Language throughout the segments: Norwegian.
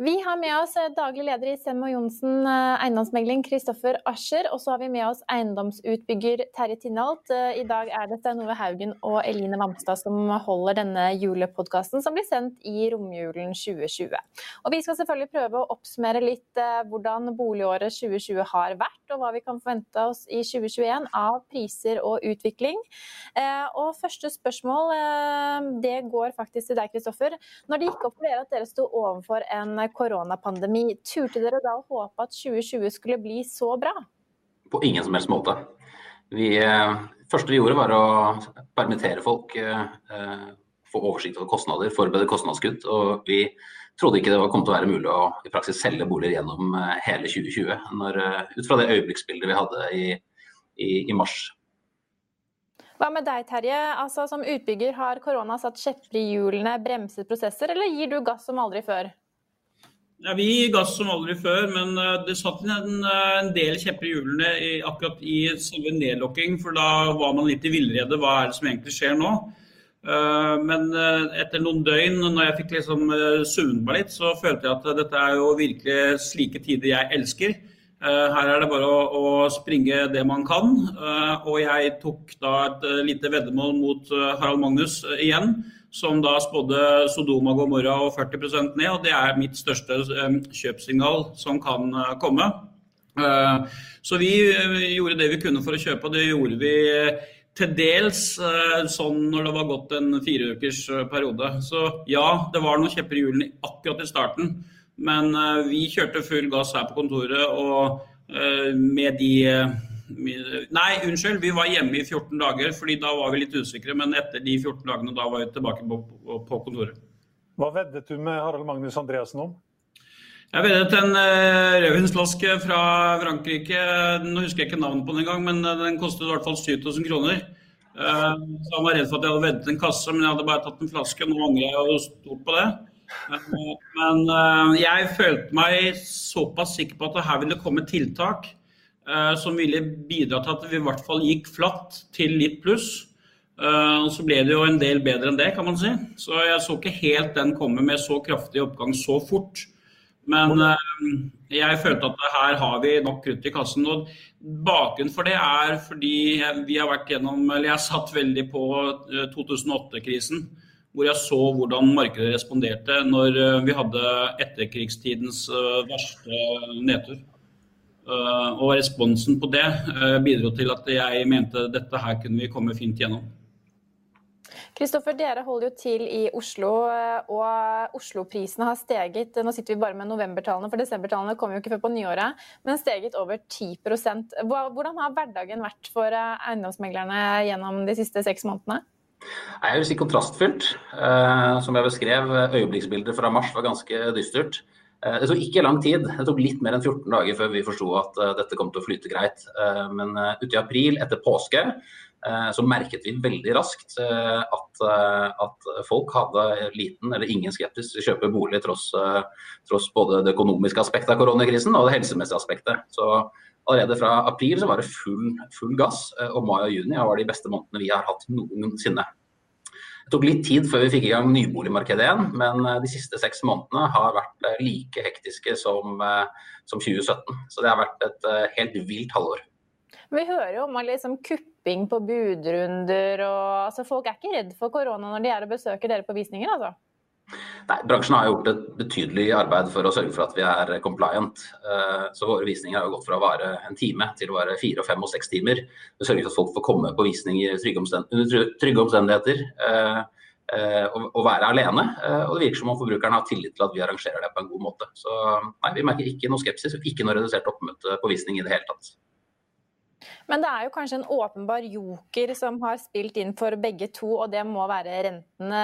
Vi har med oss eh, daglig leder i Semmo Johnsen eh, eiendomsmegling, Kristoffer Ascher. Og så har vi med oss eiendomsutbygger Terje Tindholt. Eh, I dag er det Stein Ove Haugen og Eline Vamstad som holder denne julepodkasten, som blir sendt i romjulen 2020. Og vi skal selvfølgelig prøve å oppsummere litt hvordan boligåret 2020 har vært, og hva vi kan forvente oss i 2021 av priser og utvikling. Og første spørsmål, det går faktisk til deg, Kristoffer. Når det gikk opp for dere at dere sto overfor en koronapandemi. Turte dere da å håpe at 2020 skulle bli så bra? På ingen som helst måte. Vi, det første vi gjorde var å permittere folk, eh, eh, få oversikt over kostnader, forberede kostnadskutt. Og vi trodde ikke det kom til å være mulig å i praksis selge boliger gjennom hele 2020. Når, ut fra det øyeblikksbildet vi hadde i, i, i mars. Hva med deg, Terje? Altså, som utbygger, har korona satt kjepper i hjulene, bremset prosesser, eller gir du gass som aldri før? Ja, Vi gir gass som aldri før, men eh, det satt en, eh, en del kjepper i hjulene akkurat i selve nedlokking. For da var man litt i villrede. Hva er det som egentlig skjer nå? Eh, men etter noen døgn, når jeg fikk liksom summet meg litt, så følte jeg at dette er jo virkelig slike tider jeg elsker. Her er det bare å, å springe det man kan. Og jeg tok da et lite veddemål mot Harald Magnus igjen som da spådde Sodoma Gomorra og 40% ned. og Det er mitt største kjøpssignal som kan eh, komme. Eh, så vi eh, gjorde det vi kunne for å kjøpe, og det gjorde vi til dels sånn når det var gått en fireukers periode. Så ja, det var noen kjepper i hjulene akkurat i starten. Men vi kjørte full gass her på kontoret, og med de Nei, unnskyld, vi var hjemme i 14 dager, fordi da var vi litt usikre. Men etter de 14 dagene, da var vi tilbake på, på kontoret. Hva veddet du med Harald Magnus Andreassen om? Jeg veddet en uh, rødvinsflaske fra Frankrike. Nå husker jeg ikke navnet på den engang, men uh, den kostet i hvert fall 7000 kroner. Uh, så Han var redd for at jeg hadde veddet en kasse, men jeg hadde bare tatt en flaske. Nå angrer jeg jo stort på det. men jeg følte meg såpass sikker på at her ville det komme tiltak Eh, som ville bidra til at vi i hvert fall gikk flatt til litt pluss. Uh, og Så ble det jo en del bedre enn det, kan man si. Så jeg så ikke helt den komme med så kraftig oppgang så fort. Men uh, jeg følte at her har vi nok krutt i kassen. og Bakgrunnen for det er fordi vi har vært gjennom, eller jeg satt veldig på 2008-krisen. Hvor jeg så hvordan markedet responderte når vi hadde etterkrigstidens verste nedtur. Eh, og responsen på det eh, bidro til at jeg mente dette her kunne vi komme fint gjennom. Kristoffer, dere holder jo til i Oslo, eh, og Oslo-prisene har steget. Nå sitter vi bare med novembertallene, for desembertallene kommer jo ikke før på nyåret. Men steget over 10% Hvordan har hverdagen vært for eiendomsmeglerne gjennom de siste seks månedene? Jeg vil si kontrastfylt. Som jeg beskrev, øyeblikksbildet fra mars var ganske dystert. Eh, det tok ikke lang tid, det tok litt mer enn 14 dager før vi forsto at uh, dette kom til å flyte greit. Uh, men uti april, etter påske, så merket vi veldig raskt at, at, folk hadde liten eller ingen skeptisk til å kjøpe bolig tross, tross både det økonomiske aspektet av koronakrisen og det helsemessige aspektet. Så allerede fra april så var det full, full gass, og mai og juni var de beste månedene vi har hatt noensinne. Det tok litt tid før vi fikk i gang nyboligmarkedet igjen, men eh, de siste seks månedene har vært eh, like hektiske som, eh, som 2017. Så det har vært et helt vilt halvår. Vi hører jo om liksom kupping på budrunder og altså Folk er ikke redd for korona når de er og besøker dere på visninger, altså? Nei, Bransjen har gjort et betydelig arbeid for å sørge for at vi er compliant. Eh, så Våre visninger har gått fra å vare en time til å vare fire, fem og seks timer. Vi sørger for at folk får komme på visning under trygge omstendigheter eh, eh, og, være alene. Og det virker som om forbrukerne har tillit til at vi arrangerer det på en god måte. Så nei, vi merker ikke noe skepsis ikke noe redusert oppmøte på visning i det hele tatt. Men det er jo kanskje en åpenbar joker som har spilt inn for begge to, og det må være rentene.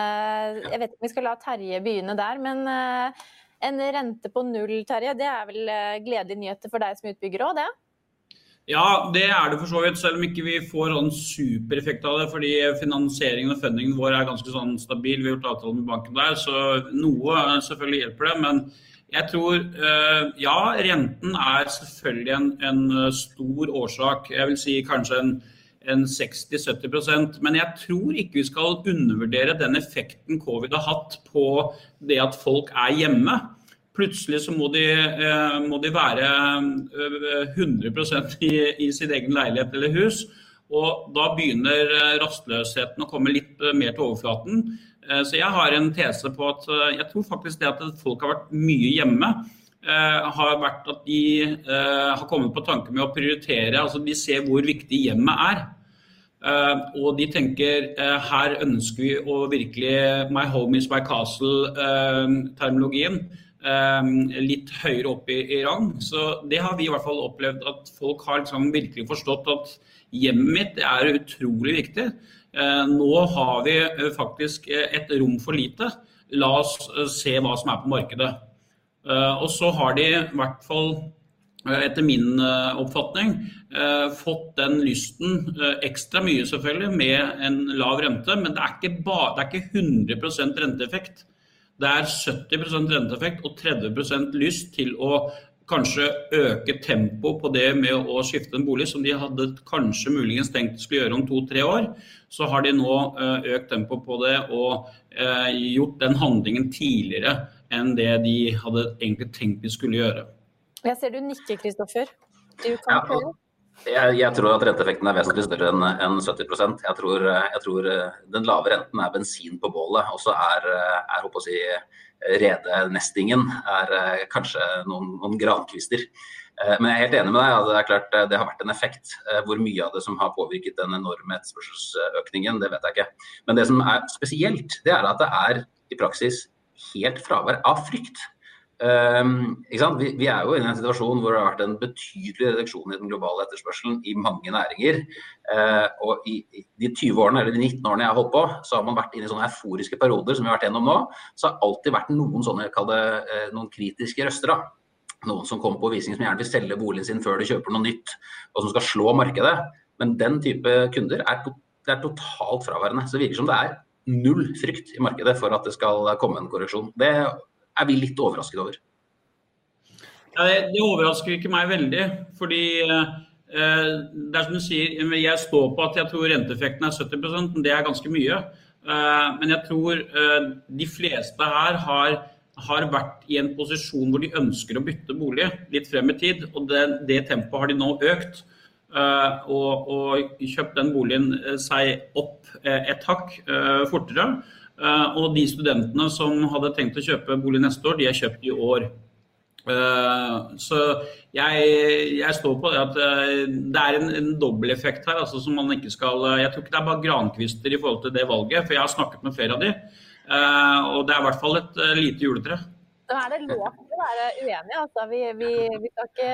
Jeg vet ikke om vi skal la Terje begynne der, men eh, en rente på null, Terje, det er vel eh, gledelige nyheter for deg som utbygger òg, det? Ja, det er det for så vidt, selv om ikke vi får en supereffekt av det. Fordi finansieringen og fundingen vår er ganske sånn stabil. Vi har gjort avtale med banken der, så noe selvfølgelig hjelper det. men jeg tror eh, ja, renten er selvfølgelig en, en, eh, stor årsak. Jeg vil si kanskje en, en 60-70% Men jeg tror ikke vi skal undervurdere den effekten covid har hatt på det at folk er hjemme. Plutselig så må de, eh, må de være 100 i, i sin egen leilighet eller hus. Og da begynner rastløsheten å komme litt mer til overflaten. Eh, så jeg har en tese på at eh, jeg tror faktisk det at folk har vært mye hjemme, eh, har vært at de har kommet på tanke med å prioritere. altså De ser hvor viktig hjemmet er. Og de tenker her ønsker vi å virkelig My home is my castle-terminologien. Litt høyere opp i, i, rang. Så det har vi i hvert fall opplevd at folk har liksom virkelig forstått at hjemmet mitt er utrolig viktig. Eh, nå har vi eh, faktisk eh, et rom for lite. La oss se hva som er på markedet. Og så har de i hvert fall, etter min oppfatning, fått den lysten ekstra mye selvfølgelig med en lav rente, men det er ikke, ba, det er ikke 100% renteeffekt. Det er 70% renteeffekt og 30% lyst til å kanskje øke tempoet på det med å skifte en bolig, som de hadde kanskje muligens tenkt skulle gjøre om to-tre år. Så har de nå eh, økt tempoet på det og eh, gjort den handlingen tidligere enn det de hadde egentlig tenkt de skulle gjøre. Jeg ser du nikker, Kristoffer. Du kan ja, jeg, jeg, tror at renteeffekten er vesentlig større enn en 70% jeg tror, jeg tror den lave renten er bensin på bålet. Og så er, er å si, redenestingen er eh, kanskje noen, noen grankvister. Eh, men jeg er helt enig med deg. Det er klart eh, det har vært en effekt. Hvor mye av det som har påvirket den enorme etterspørselsøkningen, det vet jeg ikke. Men det som er spesielt, det er at det er i praksis helt fravær av frykt. Um, vi, vi, er jo i en situasjon hvor det har vært en betydelig reduksjon i den globale etterspørselen i mange næringer. Uh, og i, i, de 20 årene, eller de 19 årene jeg har holdt på, så har man vært inne i sånne euforiske perioder som vi har vært gjennom nå. Så har alltid vært noen sånne, det, uh, noen kritiske røster. da. Noen som kommer på visning som gjerne vil selge boligen sin før de kjøper noe nytt, og som skal slå markedet. Men den type kunder er, er totalt fraværende. Så det virker som det er null frykt i markedet for at det skal komme en korreksjon. Det er vi litt overrasket over. Ja, det, det, overrasker ikke meg veldig. fordi eh, det er som du sier, Jeg står på at jeg tror renteeffekten er 70 men det er ganske mye. Eh, men jeg tror eh, de fleste her har, har, vært i en posisjon hvor de ønsker å bytte bolig litt frem i tid. Og det, det tempoet har de nå økt. Uh, og, og, kjøpt den boligen seg opp et hakk fortere. Eh, og de studentene som hadde tenkt å kjøpe bolig neste år, de er kjøpt i år. Eh, så jeg, jeg står på det at eh, det er en, en dobbeleffekt her. Altså som man ikke skal, Jeg tror ikke det er bare grankvister i forhold til det valget, for jeg har snakket med flere av de. Og det er i hvert fall et lite juletre. Da er det lov til å være uenig. Altså. Vi, vi, vi, skal ikke,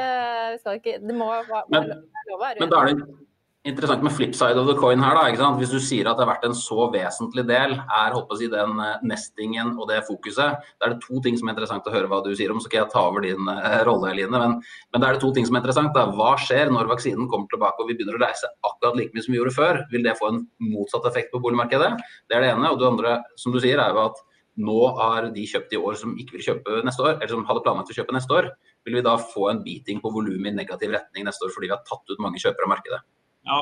vi, skal ikke, Det må være lov å være uenig interessant med flip side of the coin her. da? Hvis du sier at det har vært en så vesentlig del, er håper si, den eh, nestingen og det fokuset. Da er det to ting som er interessant å høre hva du sier om. Så skal jeg ta over din uh, rolle, Eline. Men, men da er det to ting som er interessant. da. Hva skjer når vaksinen kommer tilbake og vi begynner å reise akkurat like mye som vi gjorde før? Vil det få en motsatt effekt på boligmarkedet? Det er det ene. Og det andre, som du sier, er jo at nå har de kjøpt i år som ikke vil kjøpe neste år, eller som hadde planlagt å kjøpe neste år. Vil vi da få en beating på volumet i negativ retning neste år fordi vi har tatt ut mange kjøpere av markedet? Ja,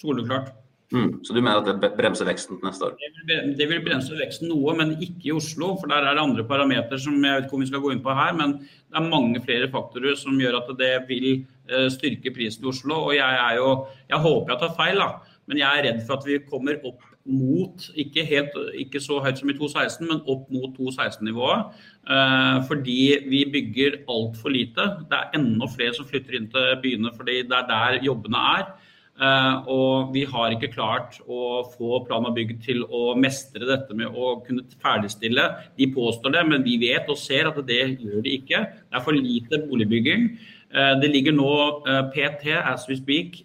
soleklart. Mm, så du mener at det bremser veksten neste år? Det vil, det vil bremse veksten noe, men ikke i Oslo. For der er det andre parametere som jeg vet ikke om vi skal gå inn på her. Men det er mange flere faktorer som gjør at det vil eh, styrke prisen i Oslo. Og jeg er jo Jeg håper jeg tar feil, da. Men jeg er redd for at vi kommer opp mot, ikke, helt, ikke så høyt som i 2016, men opp mot 2016-nivået. Eh, fordi vi bygger altfor lite. Det er enda flere som flytter inn til byene fordi det er der jobbene er. Uh, og vi har ikke klart å få plan og bygg til å mestre dette med å kunne ferdigstille. De påstår det, men vi vet og ser at det gjør de ikke. Det er for lite boligbygging. Uh, det ligger nå uh, PT, as we speak,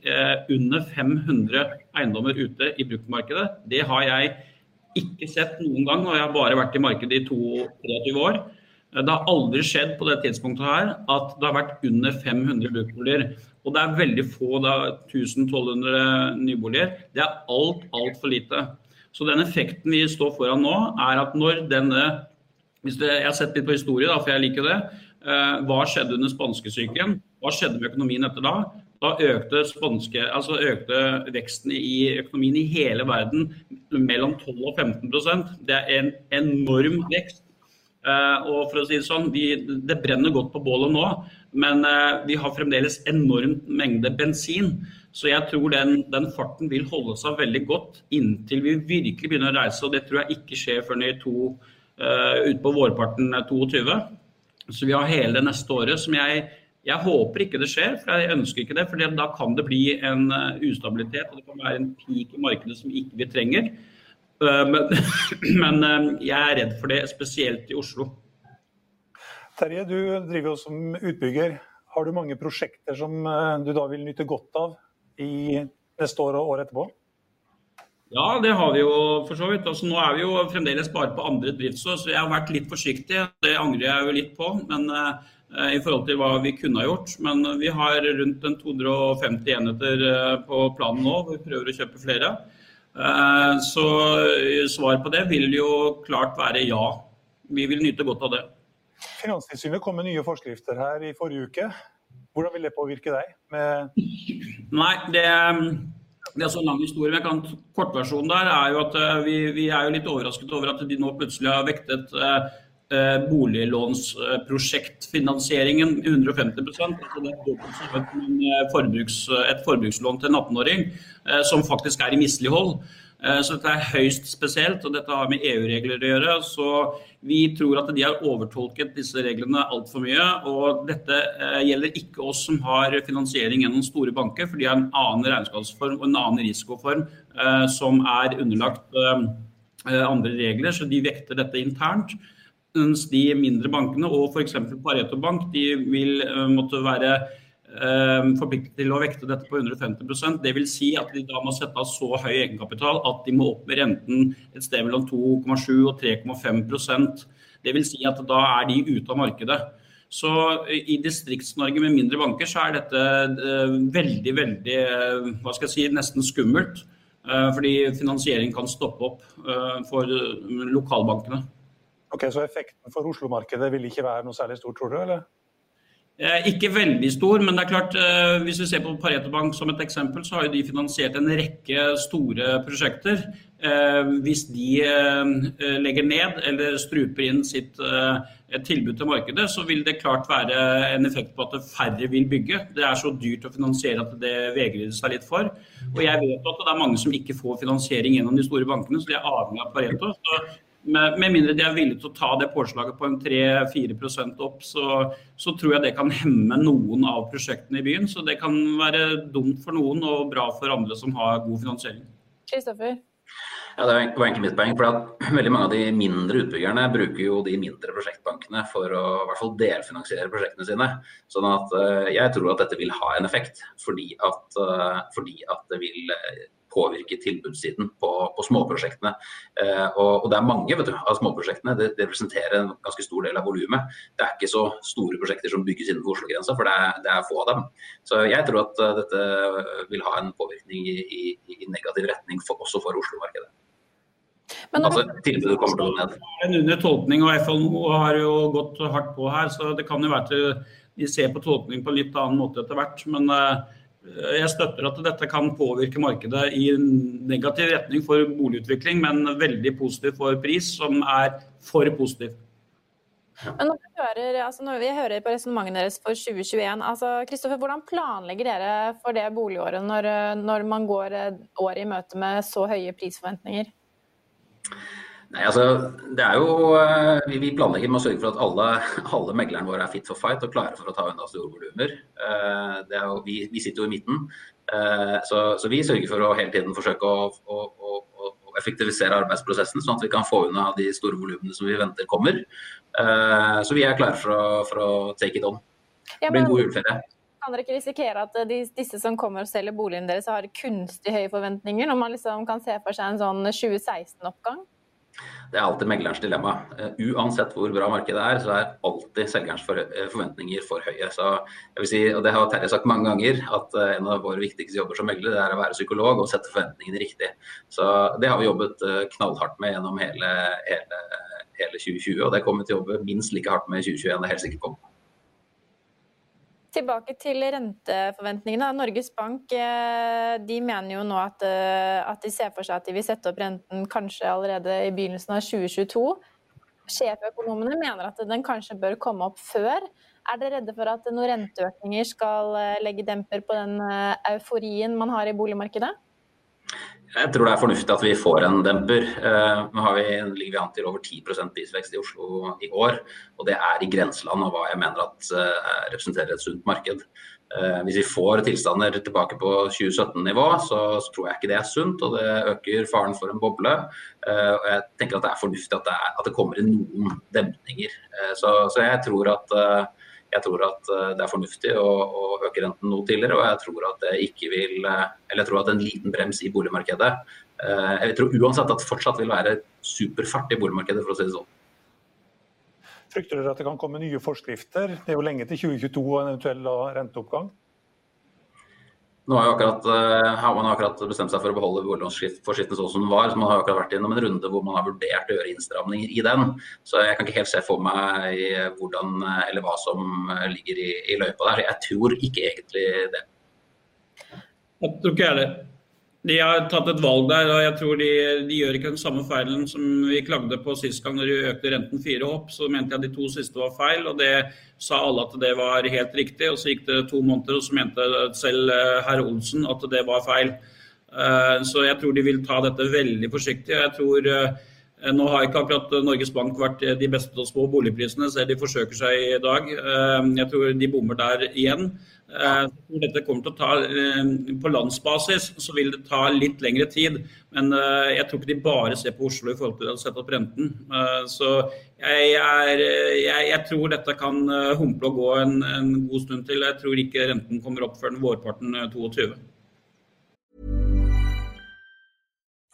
under 500 eiendommer ute i bruktmarkedet. Det har jeg ikke sett noen gang, og jeg har bare vært i markedet i 22 år. Det har aldri skjedd på det tidspunktet her at det har vært under 500 bruktboliger. Og det er veldig få, da 1200 nyboliger. Det er alt, altfor lite. Så den effekten vi står foran nå, er at når denne hvis det, Jeg har sett litt på historie, da, for jeg liker det. Eh, hva skjedde under spanskesyken? Hva skjedde med økonomien etter da? Da økte, spanske, altså økte veksten i økonomien i hele verden mellom 12 og 15% Det er en enorm vekst. Uh, og for å si Det sånn, vi, det brenner godt på bålet nå, men vi har fremdeles enormt mengde bensin. Så jeg tror den, den, farten vil holde seg veldig godt inntil vi virkelig begynner å reise. Og det tror jeg ikke skjer før i to, uh, utpå vårparten 22. Så vi har hele neste året som jeg, jeg håper ikke det skjer, for jeg ønsker ikke det. For da kan det bli en ustabilitet og det kan være en peak i markedet som ikke vi trenger. Eh, men, men, eh, jeg er redd for det, spesielt i Oslo. Terje, du driver jo som utbygger. Har du mange prosjekter som eh, du da vil nyte godt av i neste år og året etterpå? Ja, det har vi jo for så vidt. Altså, nå er vi jo fremdeles bare på andre driftsår, så jeg har vært litt forsiktig. Det angrer jeg jo litt på men, uh, i forhold til hva vi kunne ha gjort. Men vi har rundt 250 enheter på planen nå. Vi prøver å kjøpe flere. Eh, så eh, svar på det vil jo klart være ja. Vi vil nyte godt av det. Finanstilsynet kom med nye forskrifter her i forrige uke. Hvordan vil det påvirke deg? Med... Nei, det, det, er så lang historie. men Kortversjonen der er jo at eh, vi, vi, er jo litt overrasket over at de nå plutselig har vektet Eh, boliglånsprosjektfinansieringen 150% altså Det er et, forbruks, et forbrukslån til en 18-åring eh, som faktisk er i mislighold. Eh, så dette er høyst spesielt, og dette har med EU-regler å gjøre. Så vi tror at de har overtolket disse reglene altfor mye. Og dette gjelder ikke oss som har finansiering gjennom store banker, for de har en annen regnskapsform og en annen risikoform som er underlagt andre regler, så de vekter dette internt. Mens de mindre bankene og f.eks. Pareto Bank de vil uh, måtte være uh, forpliktet til å vekte dette på 150% Dvs. Si at de da må sette av så høy egenkapital at de må opp med renten et sted mellom 2,7 og 3,5% Dvs. Si at da er de ute av markedet. Så I Distrikts-Norge med mindre banker så er dette veldig, veldig hva skal jeg si, nesten skummelt. Fordi finansiering kan stoppe opp for lokalbankene. Ok, Så effekten for Oslo-markedet vil ikke være noe særlig stor, tror du? eller? Eh, ikke veldig stor, men det er klart, eh, hvis vi ser på Pareto Bank som et eksempel, så har jo de finansiert en rekke store prosjekter. Eh, hvis de legger ned eller struper inn sitt tilbud til markedet, så vil det klart være en effekt på at færre vil bygge. Det er så dyrt å finansiere at det vegrer seg litt for. Og jeg vet at det er mange som ikke får finansiering gjennom de store bankene, så de er avhengig av Pareto. Så med, med, mindre de er villige til å ta det påslaget på en 3-4% opp, så, så, tror jeg det kan hemme noen av prosjektene i byen. Så det kan være dumt for noen og bra for andre som har god finansiering. Kristoffer? Ja, Det var egentlig mitt poeng. for at Veldig mange av de mindre utbyggerne bruker jo de mindre prosjektbankene for å i hvert fall delfinansiere prosjektene sine. Sånn at uh, jeg tror at dette vil ha en effekt, fordi at, uh, fordi at det vil påvirke tilbudssiden på, på småprosjektene. Eh, og, og, det er mange vet du, av småprosjektene. Det, det, representerer en ganske stor del av volumet. Det er ikke så store prosjekter som bygges innenfor Oslo-grensa, for det er, det er, få av dem. Så jeg tror at uh, dette vil ha en påvirkning i, i, i negativ retning for, også for Oslo-markedet. Men altså, tilbudet kommer til å gå ned. En under tolkning, og FNO har jo gått hardt på her, så det kan jo være til vi ser på tolkning på en litt annen måte etter hvert. Men uh, Eh, jeg støtter at dette kan påvirke markedet i negativ retning for boligutvikling, men veldig positivt for pris, som er for positiv. Men når vi hører, altså når vi hører på resonnementet deres for 2021, altså Kristoffer, hvordan planlegger dere for det boligåret når, når man går året i møte med så høye prisforventninger? Nei, altså, det er jo, eh, vi, planlegger med å sørge for at alle, alle meglerne våre er fit for fight og klare for å ta unna store volumer. Eh, vi, vi, sitter jo i midten, eh, så, så, vi sørger for å hele tiden forsøke å, å, å, å effektivisere arbeidsprosessen, sånn at vi kan få unna de store volumene som vi venter kommer. Så vi er klare for å, for å take it on. Det blir en god juleferie. Kan dere ikke risikere at de, disse som kommer og selger boligen deres har kunstig høye forventninger, når man liksom kan se for seg en sånn 2016-oppgang? Det er alltid meglerens dilemma. Uh, uansett hvor bra markedet er, så er alltid selgerens uh, forventninger for høye. Så jeg vil si, og Det har Terje sagt mange ganger, at uh, en av våre viktigste jobber som megler er å være psykolog og sette forventningene riktig. Så Det har vi jobbet knallhardt med gjennom hele, hele hele 2020. Og det kommer vi til å jobbe minst like hardt med i 2021, det er helt sikker på. Tilbake til renteforventningene. Norges Bank eh, de mener jo nå at, eh, at, de ser for seg at de vil sette opp renten kanskje allerede i begynnelsen av 2022. Sjeføkonomene mener at den kanskje bør komme opp før. Er dere redde for at noen renteøkninger skal eh, legge demper på den euforien man har i boligmarkedet? Jeg tror det er fornuftig at vi får en demper. Eh, nå vi, ligger vi an til over 10 prisvekst i Oslo i år. og Det er i grenseland av hva jeg mener at uh, representerer et sunt marked. Uh, hvis vi får tilstander tilbake på 2017-nivå, så, så, tror jeg ikke det er sunt. Og det øker faren for en boble. Og jeg tenker at det er fornuftig at det, er, at det kommer inn noen demninger. Så, så, jeg tror at jeg tror at eh, det er fornuftig å, å, øke renten noe tidligere, og jeg tror at det ikke vil eh, Eller jeg tror at en liten brems i boligmarkedet eh, Jeg tror uansett at det fortsatt vil være superfart i boligmarkedet, for å si det sånn. Frykter dere at det kan komme nye forskrifter? Det er jo lenge til 2022 og en eventuell renteoppgang? Nå har, akkurat, uh, har, man akkurat bestemt seg for å beholde boliglånsforskriften sånn som den var. så Man har akkurat vært gjennom en runde hvor man har vurdert å gjøre innstramninger i den. Så jeg kan ikke helt se for meg hvordan, eller hva som ligger i, i løypa der. Jeg tror ikke egentlig det. Jeg tror ikke jeg det. De har tatt et valg der, og jeg tror de, de, gjør ikke den samme feilen som vi klagde på sist gang når de økte renten fire hopp. Så mente jeg de to siste var feil, og det sa alle at det var helt riktig. Og så gikk det to måneder, og så mente selv eh, herr Olsen at det var feil. Eh, så jeg tror de vil ta dette veldig forsiktig. Jeg tror eh, nå har ikke akkurat Norges Bank vært de beste til å spå boligprisene, selv de forsøker seg i dag. Jeg tror de bommer der igjen. Eh, dette kommer til å ta, eh, På landsbasis så vil det ta litt lengre tid. Men eh, jeg tror ikke de bare ser på Oslo i forhold til å sette opp renten. Så jeg, er, jeg, jeg tror dette kan humple og gå en, en, god stund til. Jeg tror ikke renten kommer opp før vårparten 22.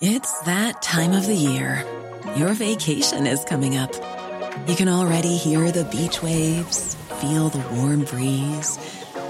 It's that time of the year. Your vacation is coming up. You can already hear the beach waves, feel the warm breeze.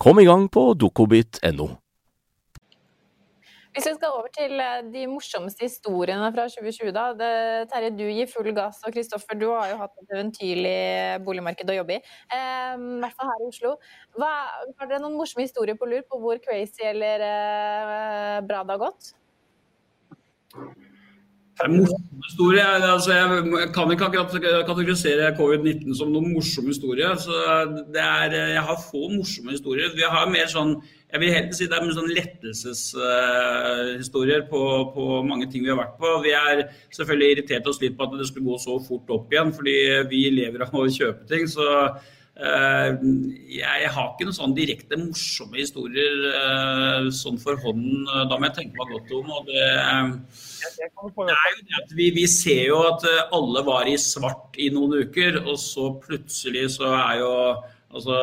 Kom i gang på dokobit.no. Hvis vi skal over til eh, de morsomste historiene fra 2020, da. Det, Terje, du gir full gass, og Kristoffer, du har jo hatt et eventyrlig boligmarked å jobbe i. Eh, I hvert fall her i Oslo. Hva, har dere noen morsomme historier på lur på hvor crazy eller eh, bra det har gått? Morsom historie. Altså, jeg kan ikke akkurat kategorisere covid-19 som noen morsom historie. Så det er, jeg har få morsomme historier. Vi har mer sånn jeg vil helt si det er sånn lettelseshistorier uh, på, på, mange ting vi har vært på. Vi er selvfølgelig irritert oss litt på at det skulle gå så fort opp igjen, fordi vi lever av å kjøpe ting. Så jeg har ikke noen sånn direkte morsomme historier uh, sånn for hånden. Da må jeg tenke meg godt om. og det, det er jo det at vi, vi ser jo at alle var i svart i noen uker, og så plutselig så er jo Altså,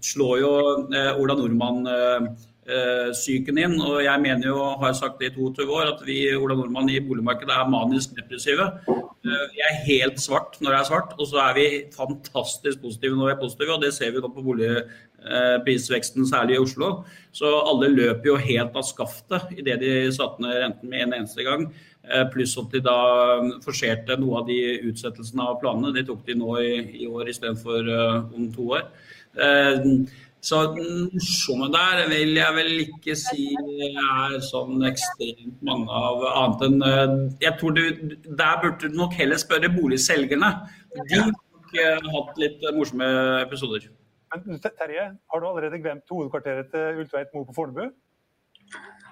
slår jo eh, Ola Nordmann-psyken eh, inn. Og jeg mener jo, har sagt det i 22 år, at vi Ola Nordmann i boligmarkedet er manisk depressive. Eh, vi er helt svart når det er svart, og så er vi fantastisk positive når vi er positive. Og det ser vi nå på boligprisveksten, særlig i Oslo. Så alle løper jo helt av skaftet idet de satte ned renten med en eneste gang. Eh, pluss at de da um, forserte noe av de utsettelsene av planene. Det tok de nå i, i år istedenfor om to år. Så morsomme der vil jeg vel ikke si er sånn ekstremt mange av annet enn uh, Jeg tror du, Der burde du nok heller spørre boligselgerne. De har nok hatt litt morsomme episoder. Men Terje, har du allerede glemt hovedkvarteret til Ultveit Mo på Fornebu?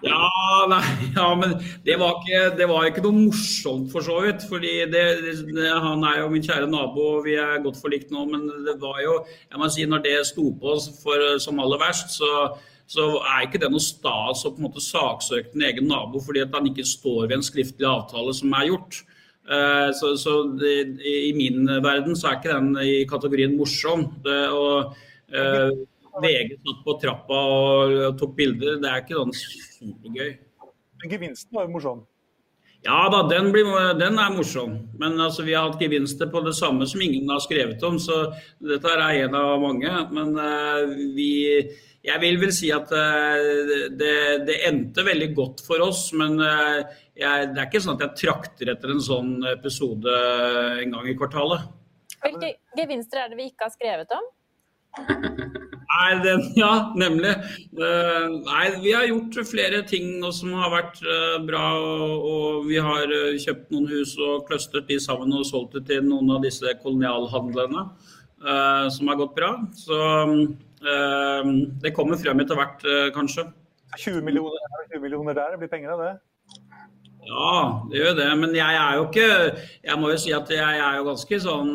Ja, nei, ja, men det var, ikke, det var, ikke, noe morsomt for så vidt. fordi det, det, Han er jo min kjære nabo, og vi er godt forlikt nå. Men det var jo jeg må si, når det sto på for, som aller verst, så, så er ikke det noe stas å på en måte saksøke den egen nabo fordi at han ikke står ved en skriftlig avtale som er gjort. Uh, så, så det, i min verden så er ikke den i kategorien morsom. Det, og, uh, VG satt på trappa og tok bilder. Det er ikke sånn supergøy. Men gevinsten var jo morsom? Ja da, den, blir, den, er morsom. Men altså, vi har hatt gevinster på det samme som ingen har skrevet om, så dette er en av mange. Men uh, vi Jeg vil vel si at uh, det, det, endte veldig godt for oss, men uh, jeg, det er ikke sånn at jeg trakter etter en sånn episode en gang i kvartalet. Hvilke gevinster er det vi ikke har skrevet om? Nei, den, ja, nemlig. Uh, nei, vi har gjort flere ting som har vært uh, bra. Og, vi har uh, kjøpt noen hus og clustret de sammen og solgt det til noen av disse kolonialhandlene, som har gått bra. Så det kommer frem etter hvert, kanskje. 20 millioner, 20 millioner der, blir penger av det? Ja, det gjør det. Men jeg er jo ikke Jeg må jo si at jeg er jo ganske sånn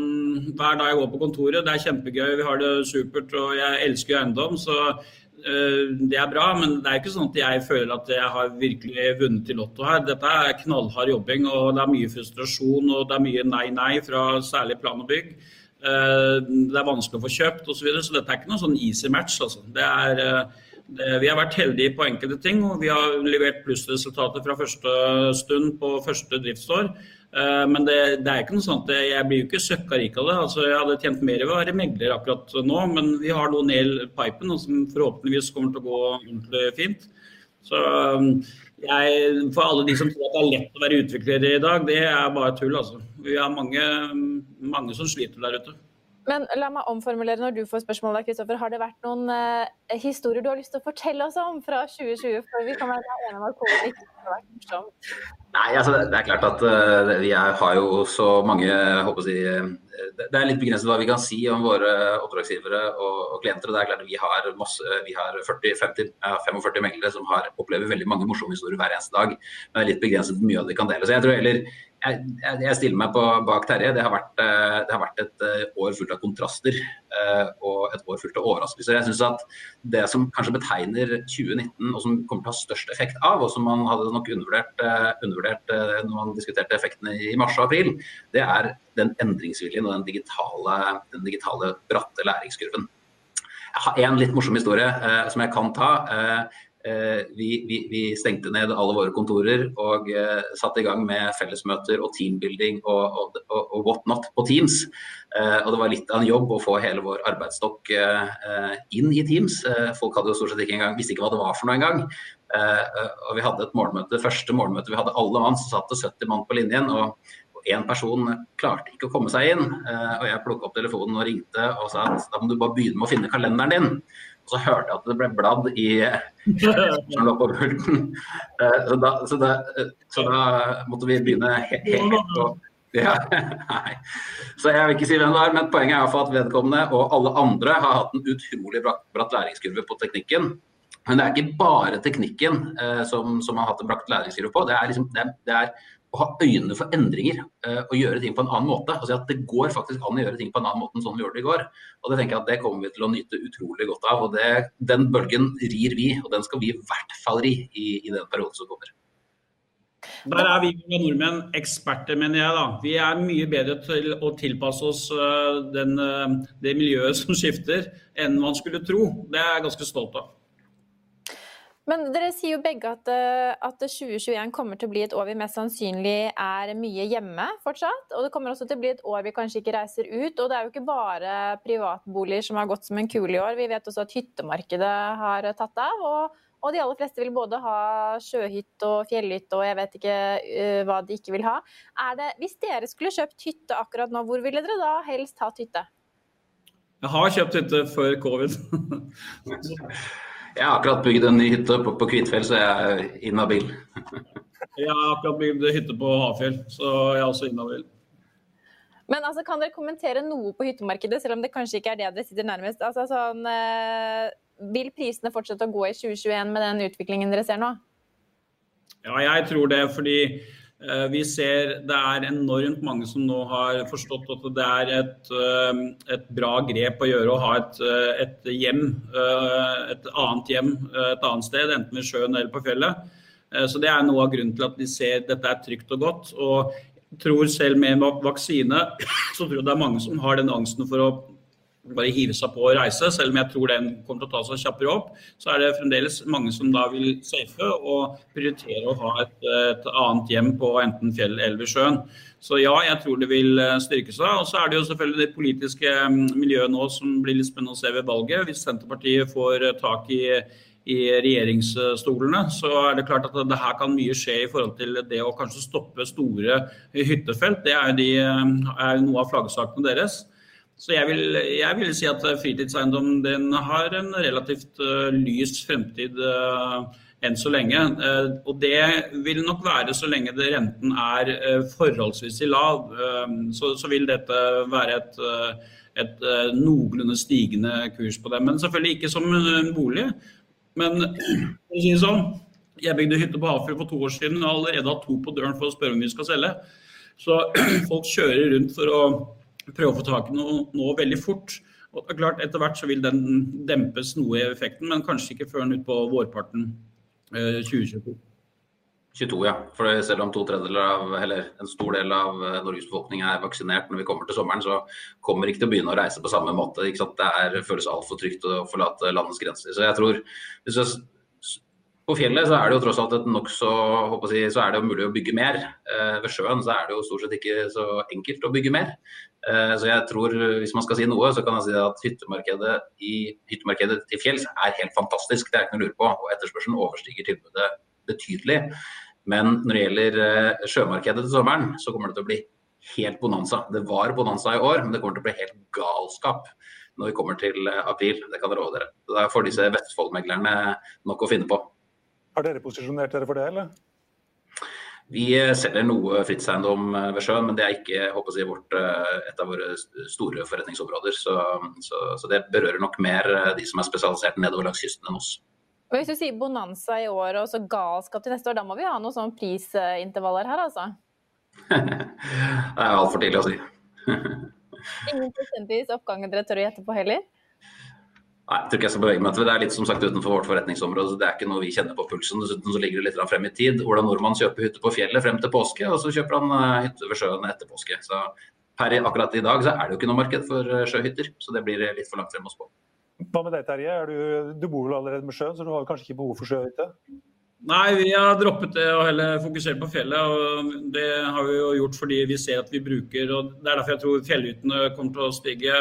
Hver dag jeg går på kontoret, det er kjempegøy, vi har det supert og jeg elsker jo eiendom. Så uh, det er bra. Men det er ikke sånn at jeg føler at jeg har virkelig vunnet i Lotto her. Dette er knallhard jobbing, og det er mye frustrasjon og det er mye nei-nei fra særlig plan og bygg. Uh, det er vanskelig å få kjøpt osv. Så, videre, så dette er ikke noe sånn easy match. Altså. Det er uh, vi har vært heldige på enkelte ting, og vi har levert plussresultater fra første stund på første driftsår. Eh, men det, det, er ikke noe sånt, jeg blir jo ikke søkka rik av det. Altså, jeg hadde tjent mer ved å være megler akkurat nå, men vi har noe ned pipen som forhåpentligvis kommer til å gå ordentlig fint. Så um, jeg, for alle de som tror at det er lett å være utvikler i dag, det er bare tull. Altså. Vi har mange, mange som sliter der ute. Men la meg omformulere når du får spørsmål. Kristoffer. Har det vært noen eh, historier du har lyst til å fortelle oss om fra 2020? For vi kan være enige om at covid ikke har vært morsomt. Nei, altså det er klart at uh, vi er, har jo så mange håper å si, uh, Det er litt begrenset hva vi kan si om våre oppdragsgivere og, og klienter. Det er klart at Vi har, har 40, 50, 45 meglere som har, opplever veldig mange morsomme historier hver eneste dag. Men det er litt begrenset hvor mye av det kan dele. Så jeg tror heller jeg, jeg, stiller meg på, bak Terje. Det har, vært, eh, det har, vært, et eh, år fullt av kontraster eh, og et år fullt av overraskelser. Jeg synes at Det som kanskje betegner 2019, og som kommer til å ha størst effekt av, og som man hadde nok undervurdert, undervurdert når man diskuterte effektene i mars og april, det er den endringsviljen og den digitale, den digitale bratte læringskurven. Jeg har en litt morsom historie som jeg kan ta. Vi, vi, vi, stengte ned alle våre kontorer og satte i gang med fellesmøter og teambuilding og, og, og, og whatnot på Teams. og det var litt av en jobb å få hele vår arbeidsstokk inn i Teams. folk hadde jo stort sett ikke engang, visste ikke hva det var for noe engang. og vi hadde et morgenmøte, første morgenmøte vi hadde alle mann, så satt det 70 mann på linjen. og én person klarte ikke å komme seg inn. Eh, og jeg plukka opp telefonen og ringte og sa at da må du bare begynne med å finne kalenderen din. Og så hørte jeg at det ble bladd i som lå på pulten. Eh, så, da, så, da, så da måtte vi begynne helt, he på ja, nei. Så jeg vil ikke si hvem det er, men poenget er at vedkommende og alle andre har hatt en utrolig bratt, bratt læringskurve på teknikken. Men det er ikke bare teknikken eh, som, som, har hatt en bratt læringskurve på. Det er, liksom, det, det er å ha øynene for endringer uh, og gjøre ting på en annen måte. Altså at Det går faktisk an å gjøre ting på en annen måte enn sånn vi gjorde det i går. Og Det tenker jeg at det kommer vi til å nyte utrolig godt av. og det, Den bølgen rir vi, og den skal vi i hvert fall ri i, i den perioden som kommer. Der er vi nordmenn eksperter, mener jeg. da. Vi er mye bedre til å tilpasse oss uh, den, uh, det miljøet som skifter, enn man skulle tro. Det er jeg ganske stolt av. Men dere sier jo begge at, eh, at, 2021 kommer til å bli et år vi mest sannsynlig er mye hjemme fortsatt. Og det kommer også til å bli et år vi kanskje ikke reiser ut. Og det er jo ikke bare privatboliger som har gått som en kule i år. Vi vet også at hyttemarkedet har tatt av. Og, og de aller fleste vil både ha sjøhytte og fjellhytte og jeg vet ikke uh, hva de ikke vil ha. Det, hvis dere skulle kjøpt hytte akkurat nå, hvor ville dere da helst hatt hytte? Jeg har kjøpt hytte før covid. Jeg har akkurat bygd en ny hytte på, på Kvitfjell, så jeg er inhabil. jeg har akkurat bygd hytte på Hafjell, så jeg er også inhabil. Men altså, kan dere kommentere noe på hyttemarkedet, selv om det kanskje ikke er det dere sitter nærmest? Altså, sånn, eh, vil prisene fortsette å gå i 2021 med den utviklingen dere ser nå? Ja, jeg tror det. fordi vi ser det er enormt mange som nå har forstått at det er et, eh, et bra grep å gjøre å ha et, eh, et, hjem, et annet hjem et annet sted, enten ved sjøen eller på fjellet. Så Det er noe av grunnen til at de ser at dette er trygt og godt. Og tror selv med vaksine så tror jeg det er mange som har den angsten for å bare hive seg på å reise, selv om jeg tror den kommer til å ta seg kjappere opp, så er det fremdeles mange som da vil safe og prioritere å ha et, et annet hjem på enten fjell eller sjøen. Så ja, jeg tror det vil eh, styrke seg. Og så er det jo selvfølgelig det politiske mm, miljøet nå som blir litt spennende å se ved valget. Hvis Senterpartiet får eh, tak i i regjeringsstolene, så er det klart at det her kan mye skje i forhold til det å kanskje stoppe store hyttefelt. Det er jo, de, eh, er noe av flaggsakene deres. Så jeg vil, jeg vil, si at fritidseiendom den har en relativt uh, lys fremtid uh, enn så lenge. Uh, og det vil nok være så lenge det, renten er forholdsvis lav. Så, så, vil dette være et, et noenlunde stigende kurs på det. Men selvfølgelig ikke som en bolig. Men for å si det sånn, jeg bygde hytte på Hafjell for to år siden og har allerede hatt to på døren for å spørre om vi skal selge. Så folk kjører rundt for å prøve å få tak i noe nå veldig fort. Og klart, Etter hvert så vil den dempes noe i effekten, men kanskje ikke før ut på vårparten eh, 2022. 22, ja. For selv om to av, eller en stor del av eh, Norges befolkning er vaksinert når vi kommer til sommeren, så kommer ikke til å begynne å reise på samme måte. Det er, føles altfor trygt å forlate landets grenser. Så jeg tror, hvis jeg på fjellet så er det jo tross alt et nokså si, så er det jo mulig å bygge mer. Eh, ved sjøen så er det jo stort sett ikke så enkelt å bygge mer. Eh, så jeg tror, hvis man skal si noe, så kan jeg si at hyttemarkedet, i, hyttemarkedet til fjells er helt fantastisk. Det er ikke noe å lure på. Og etterspørselen overstiger tilbudet betydelig. Men når det gjelder eh, sjømarkedet til sommeren, så kommer det til å bli helt bonanza. Det var bonanza i år, men det kommer til å bli helt galskap når vi kommer til eh, april. Det kan jeg love dere. Da får disse Vestfoldmeglerne nok å finne på. Har dere posisjonert dere for det, eller? Vi eh, selger noe fritidseiendom eh, ved sjøen, men det er ikke jeg, vårt, eh, et av våre store forretningsområder. Så, så, så, det berører nok mer de som er spesialisert nedover langs kysten enn oss. Og hvis du sier bonanza i år og så galskap til neste år, da må vi ha noen sånne prisintervaller her, altså? det er altfor tidlig å si. Ingen prosentvis oppgang dere tør å gjette på heller? Nei, jeg tror ikke jeg skal bevege meg til det. er litt som sagt utenfor vårt forretningsområde. Det er ikke noe vi kjenner på pulsen. Dessuten så ligger det litt frem i tid. Ola Nordmann kjøper hytte på fjellet frem til påske, og så kjøper han eh, hytte ved sjøen etter påske. Så per akkurat i dag så er det jo ikke noe marked for eh, sjøhytter. Så det blir litt for langt frem å spå. Hva med deg, Terje? Du, du, bor vel allerede med sjøen, så du har kanskje ikke behov for sjøhytte? Nei, vi har droppet det og heller fokusert på fjellet. og Det har vi jo gjort fordi vi ser at vi bruker og Det er derfor jeg tror fjellhyttene kommer til å stige.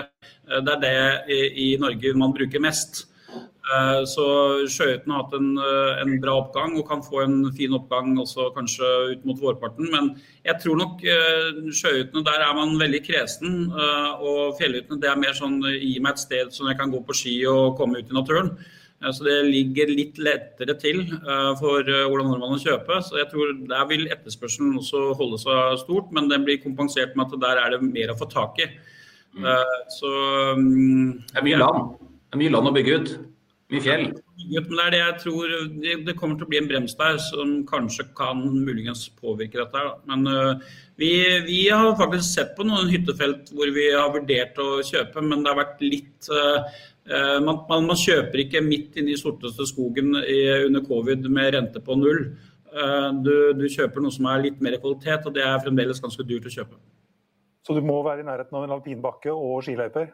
Eh, det er det i, Norge man bruker mest. Eh, så sjøhyttene har hatt en, eh, en, bra oppgang og kan få en fin oppgang også kanskje ut mot vårparten. Men jeg tror nok sjøhyttene der er man veldig kresen. Og fjellhyttene det er mer sånn gi meg et sted som jeg kan gå på ski og komme ut i naturen. Så det ligger litt lettere til eh, for eh, Ola Nordmann å kjøpe. Så jeg tror der vil etterspørselen også holde seg stort, men den blir kompensert med at der er det mer å få tak i. Mm. Eh, så mm, Det er mye land. Det er mye land å bygge ut. Mye fjell. Men det er det jeg tror det kommer til å bli en brems der som kanskje kan muligens påvirke dette. Men vi, vi har faktisk sett på noen hyttefelt hvor vi har vurdert å kjøpe, men det har vært litt Eh, man, man, man, kjøper ikke midt inne i sorteste skogen i, under covid med rente på null. Eh, du, du, kjøper noe som er litt mer kvalitet, og det er fremdeles ganske dyrt å kjøpe. Så du må være i nærheten av en alpinbakke og skiløyper?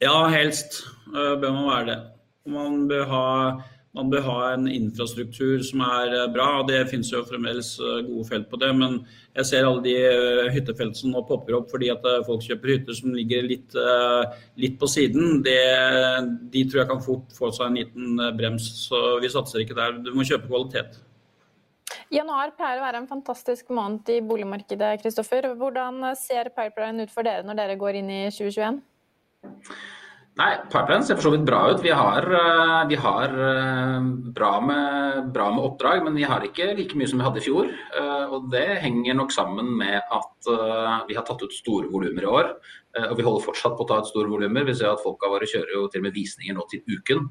Ja, helst uh, bør man være det. Man bør ha man bør ha en infrastruktur som er eh, bra. og Det finnes jo fremdeles eh, gode felt på det. Men jeg ser alle de hyttefeltene hyttefelt som nå popper opp fordi at folk kjøper hytter som ligger litt, litt på siden. Det, de tror jeg kan fort få seg en liten brems. Så vi satser ikke der. Du må kjøpe kvalitet. Januar pleier å være en fantastisk måned i boligmarkedet. Kristoffer. Hvordan ser pipeline ut for dere når dere går inn i 2021? Nei, pipeline ser for så vidt bra ut. Vi har, eh, vi har eh, bra, med, bra, med, oppdrag, men vi har ikke like mye som vi hadde i fjor. Eh, og det henger nok sammen med at vi har tatt ut store volumer i år. Og vi holder fortsatt på å ta ut store volumer. Vi ser at folka våre kjører jo til og med visninger nå til uken.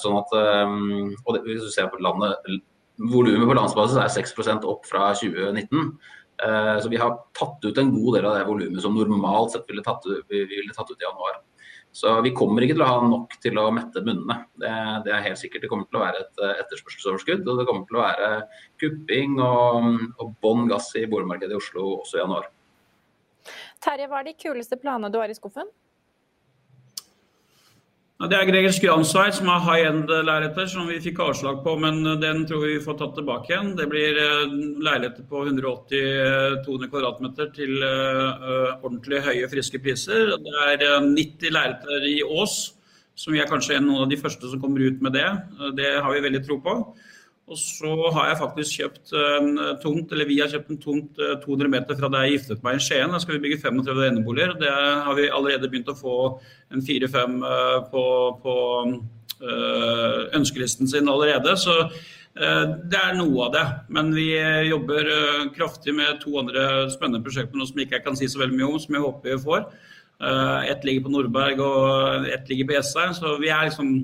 Sånn at, og det, hvis du ser på landet, Volumet på landsbasis er 6% opp fra 2019. Så vi har tatt ut en god del av det volumet som normalt sett ville tatt, vi ville tatt ut i januar. Så vi kommer ikke til å ha nok til å mette munnene. Det, det, er helt sikkert. Det kommer til å være et eh, etterspørselsoverskudd. Og det kommer til å være kupping og, og bånn gass i boligmarkedet i Oslo også i januar. Terje, hva er de kuleste planene du har i skuffen? Det er Greger Skransveit som har high end-leiligheter som vi fikk avslag på, men den tror vi får tatt tilbake igjen. Det blir eh, leiligheter på 180-200 kvm til uh, ordentlig høye, friske priser. Det er 90 leiligheter i Ås, som vi er kanskje en av de første som kommer ut med det. Det har vi veldig tro på. Og så har jeg faktisk kjøpt en tomt, eller vi har kjøpt en tomt 200 eh, meter fra der jeg giftet meg i Skien. Der skal vi bygge 35 eneboliger. Det har vi allerede begynt å få en fire-fem eh, på, på ønskelisten sin allerede. Så det er noe av det. Men vi jobber kraftig med to andre spennende prosjekter noe som ikke jeg kan si så veldig mye om, som jeg håper vi får. Ett ligger på Nordberg og ett ligger på Jessheim. Så vi er liksom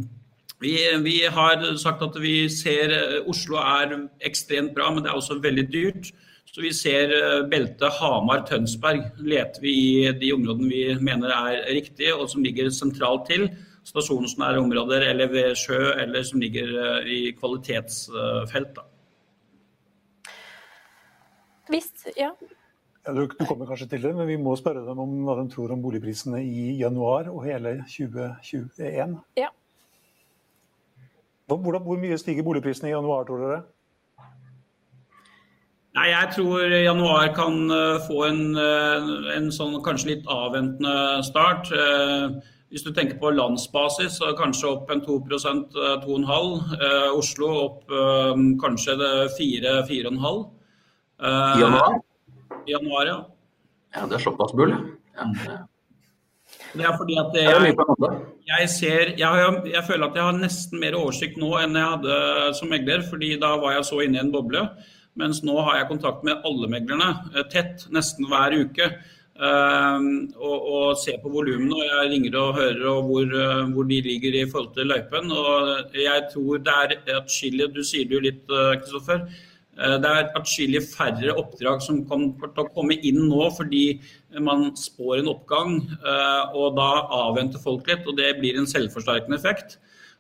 vi, vi, har sagt at vi ser eh, Oslo er ekstremt bra, men det er også veldig dyrt. Så vi ser eh, beltet Hamar-Tønsberg leter vi i de områdene vi mener er riktige, og som ligger sentralt til. Stasjonsnære områder eller ved sjø, eller som ligger eh, i kvalitetsfelt. Da. Visst, ja. Ja, du, du, kommer kanskje til det, men vi må spørre dem om hva de tror om boligprisene i januar og hele 2021. Ja. Hvordan, hvor mye stiger boligprisene i januar, tror dere? Nei, Jeg tror januar kan eh, få en, eh, en sånn kanskje litt avventende start. Eh, hvis du tenker på landsbasis, så kanskje opp en 2% 2,5. Oslo opp kanskje 4-4,5. I januar? I januar, ja. Ja, Det er såpass bull. Ja. Det er fordi at jeg, jeg ser jeg, jeg, føler at jeg har nesten mer oversikt nå enn jeg hadde som megler, fordi da var jeg så inne i en boble. Mens nå har jeg kontakt med alle meglerne eh, tett, nesten hver uke. Um, og, og ser på volumene. og Jeg ringer og hører og hvor, uh, hvor, de ligger i forhold til løypen. og Jeg tror det er atskillig Du sier det jo litt, Kristoffer. Uh, det er atskillig færre oppdrag som kommer til å komme inn nå fordi man spår en oppgang, eh, og da avventer folk litt. Og det blir en selvforsterkende effekt.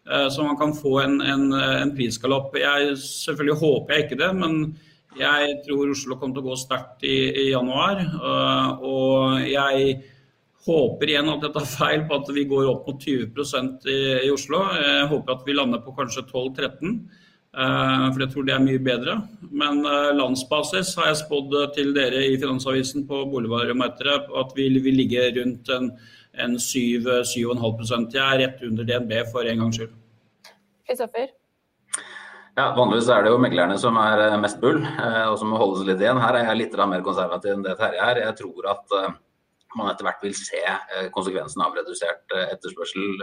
Eh, så man kan få en, en, en prisgalopp. Jeg, selvfølgelig håper jeg ikke det, men jeg tror Oslo kommer til å gå sterkt i, i januar. Eh, og jeg håper igjen at jeg tar feil på at vi går opp mot 20 i, i Oslo. Jeg håper at vi lander på kanskje 12-13. Uh, for jeg tror det er mye bedre. Men uh, landsbasis har jeg spådd til dere i Finansavisen på boligvaremarkedet at vi vil ligge rundt en, en 7-7,5% Jeg er rett under DNB for en gangs skyld. Kristoffer? Ja, Vanligvis er det jo meglerne som er eh, mest bull, og som må holdes litt igjen. Her er jeg litt mer konservativ enn det Terje er. Jeg tror at man etter hvert vil se konsekvensen av redusert etterspørsel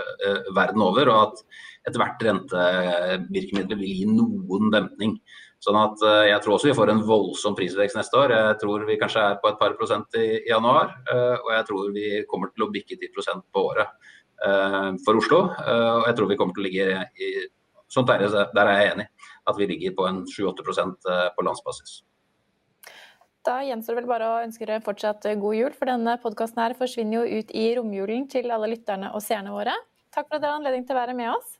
verden over. og at etter hvert rentevirkemidler vil gi noen dempning. Sånn at eh, Jeg tror også vi får en voldsom prisvekst neste år. Jeg tror vi kanskje er på et par prosent i, januar. Eh, og jeg tror vi kommer til å bikke 10% på året eh, for Oslo. Og jeg tror vi kommer til å ligge i sånt der, der er jeg enig, at vi ligger på en 7-8 på landsbasis. Da gjenstår det vel bare å ønske dere fortsatt god jul, for denne podkasten forsvinner jo ut i romjulen til alle lytterne og seerne våre. Takk for at dere har anledning til å være med oss.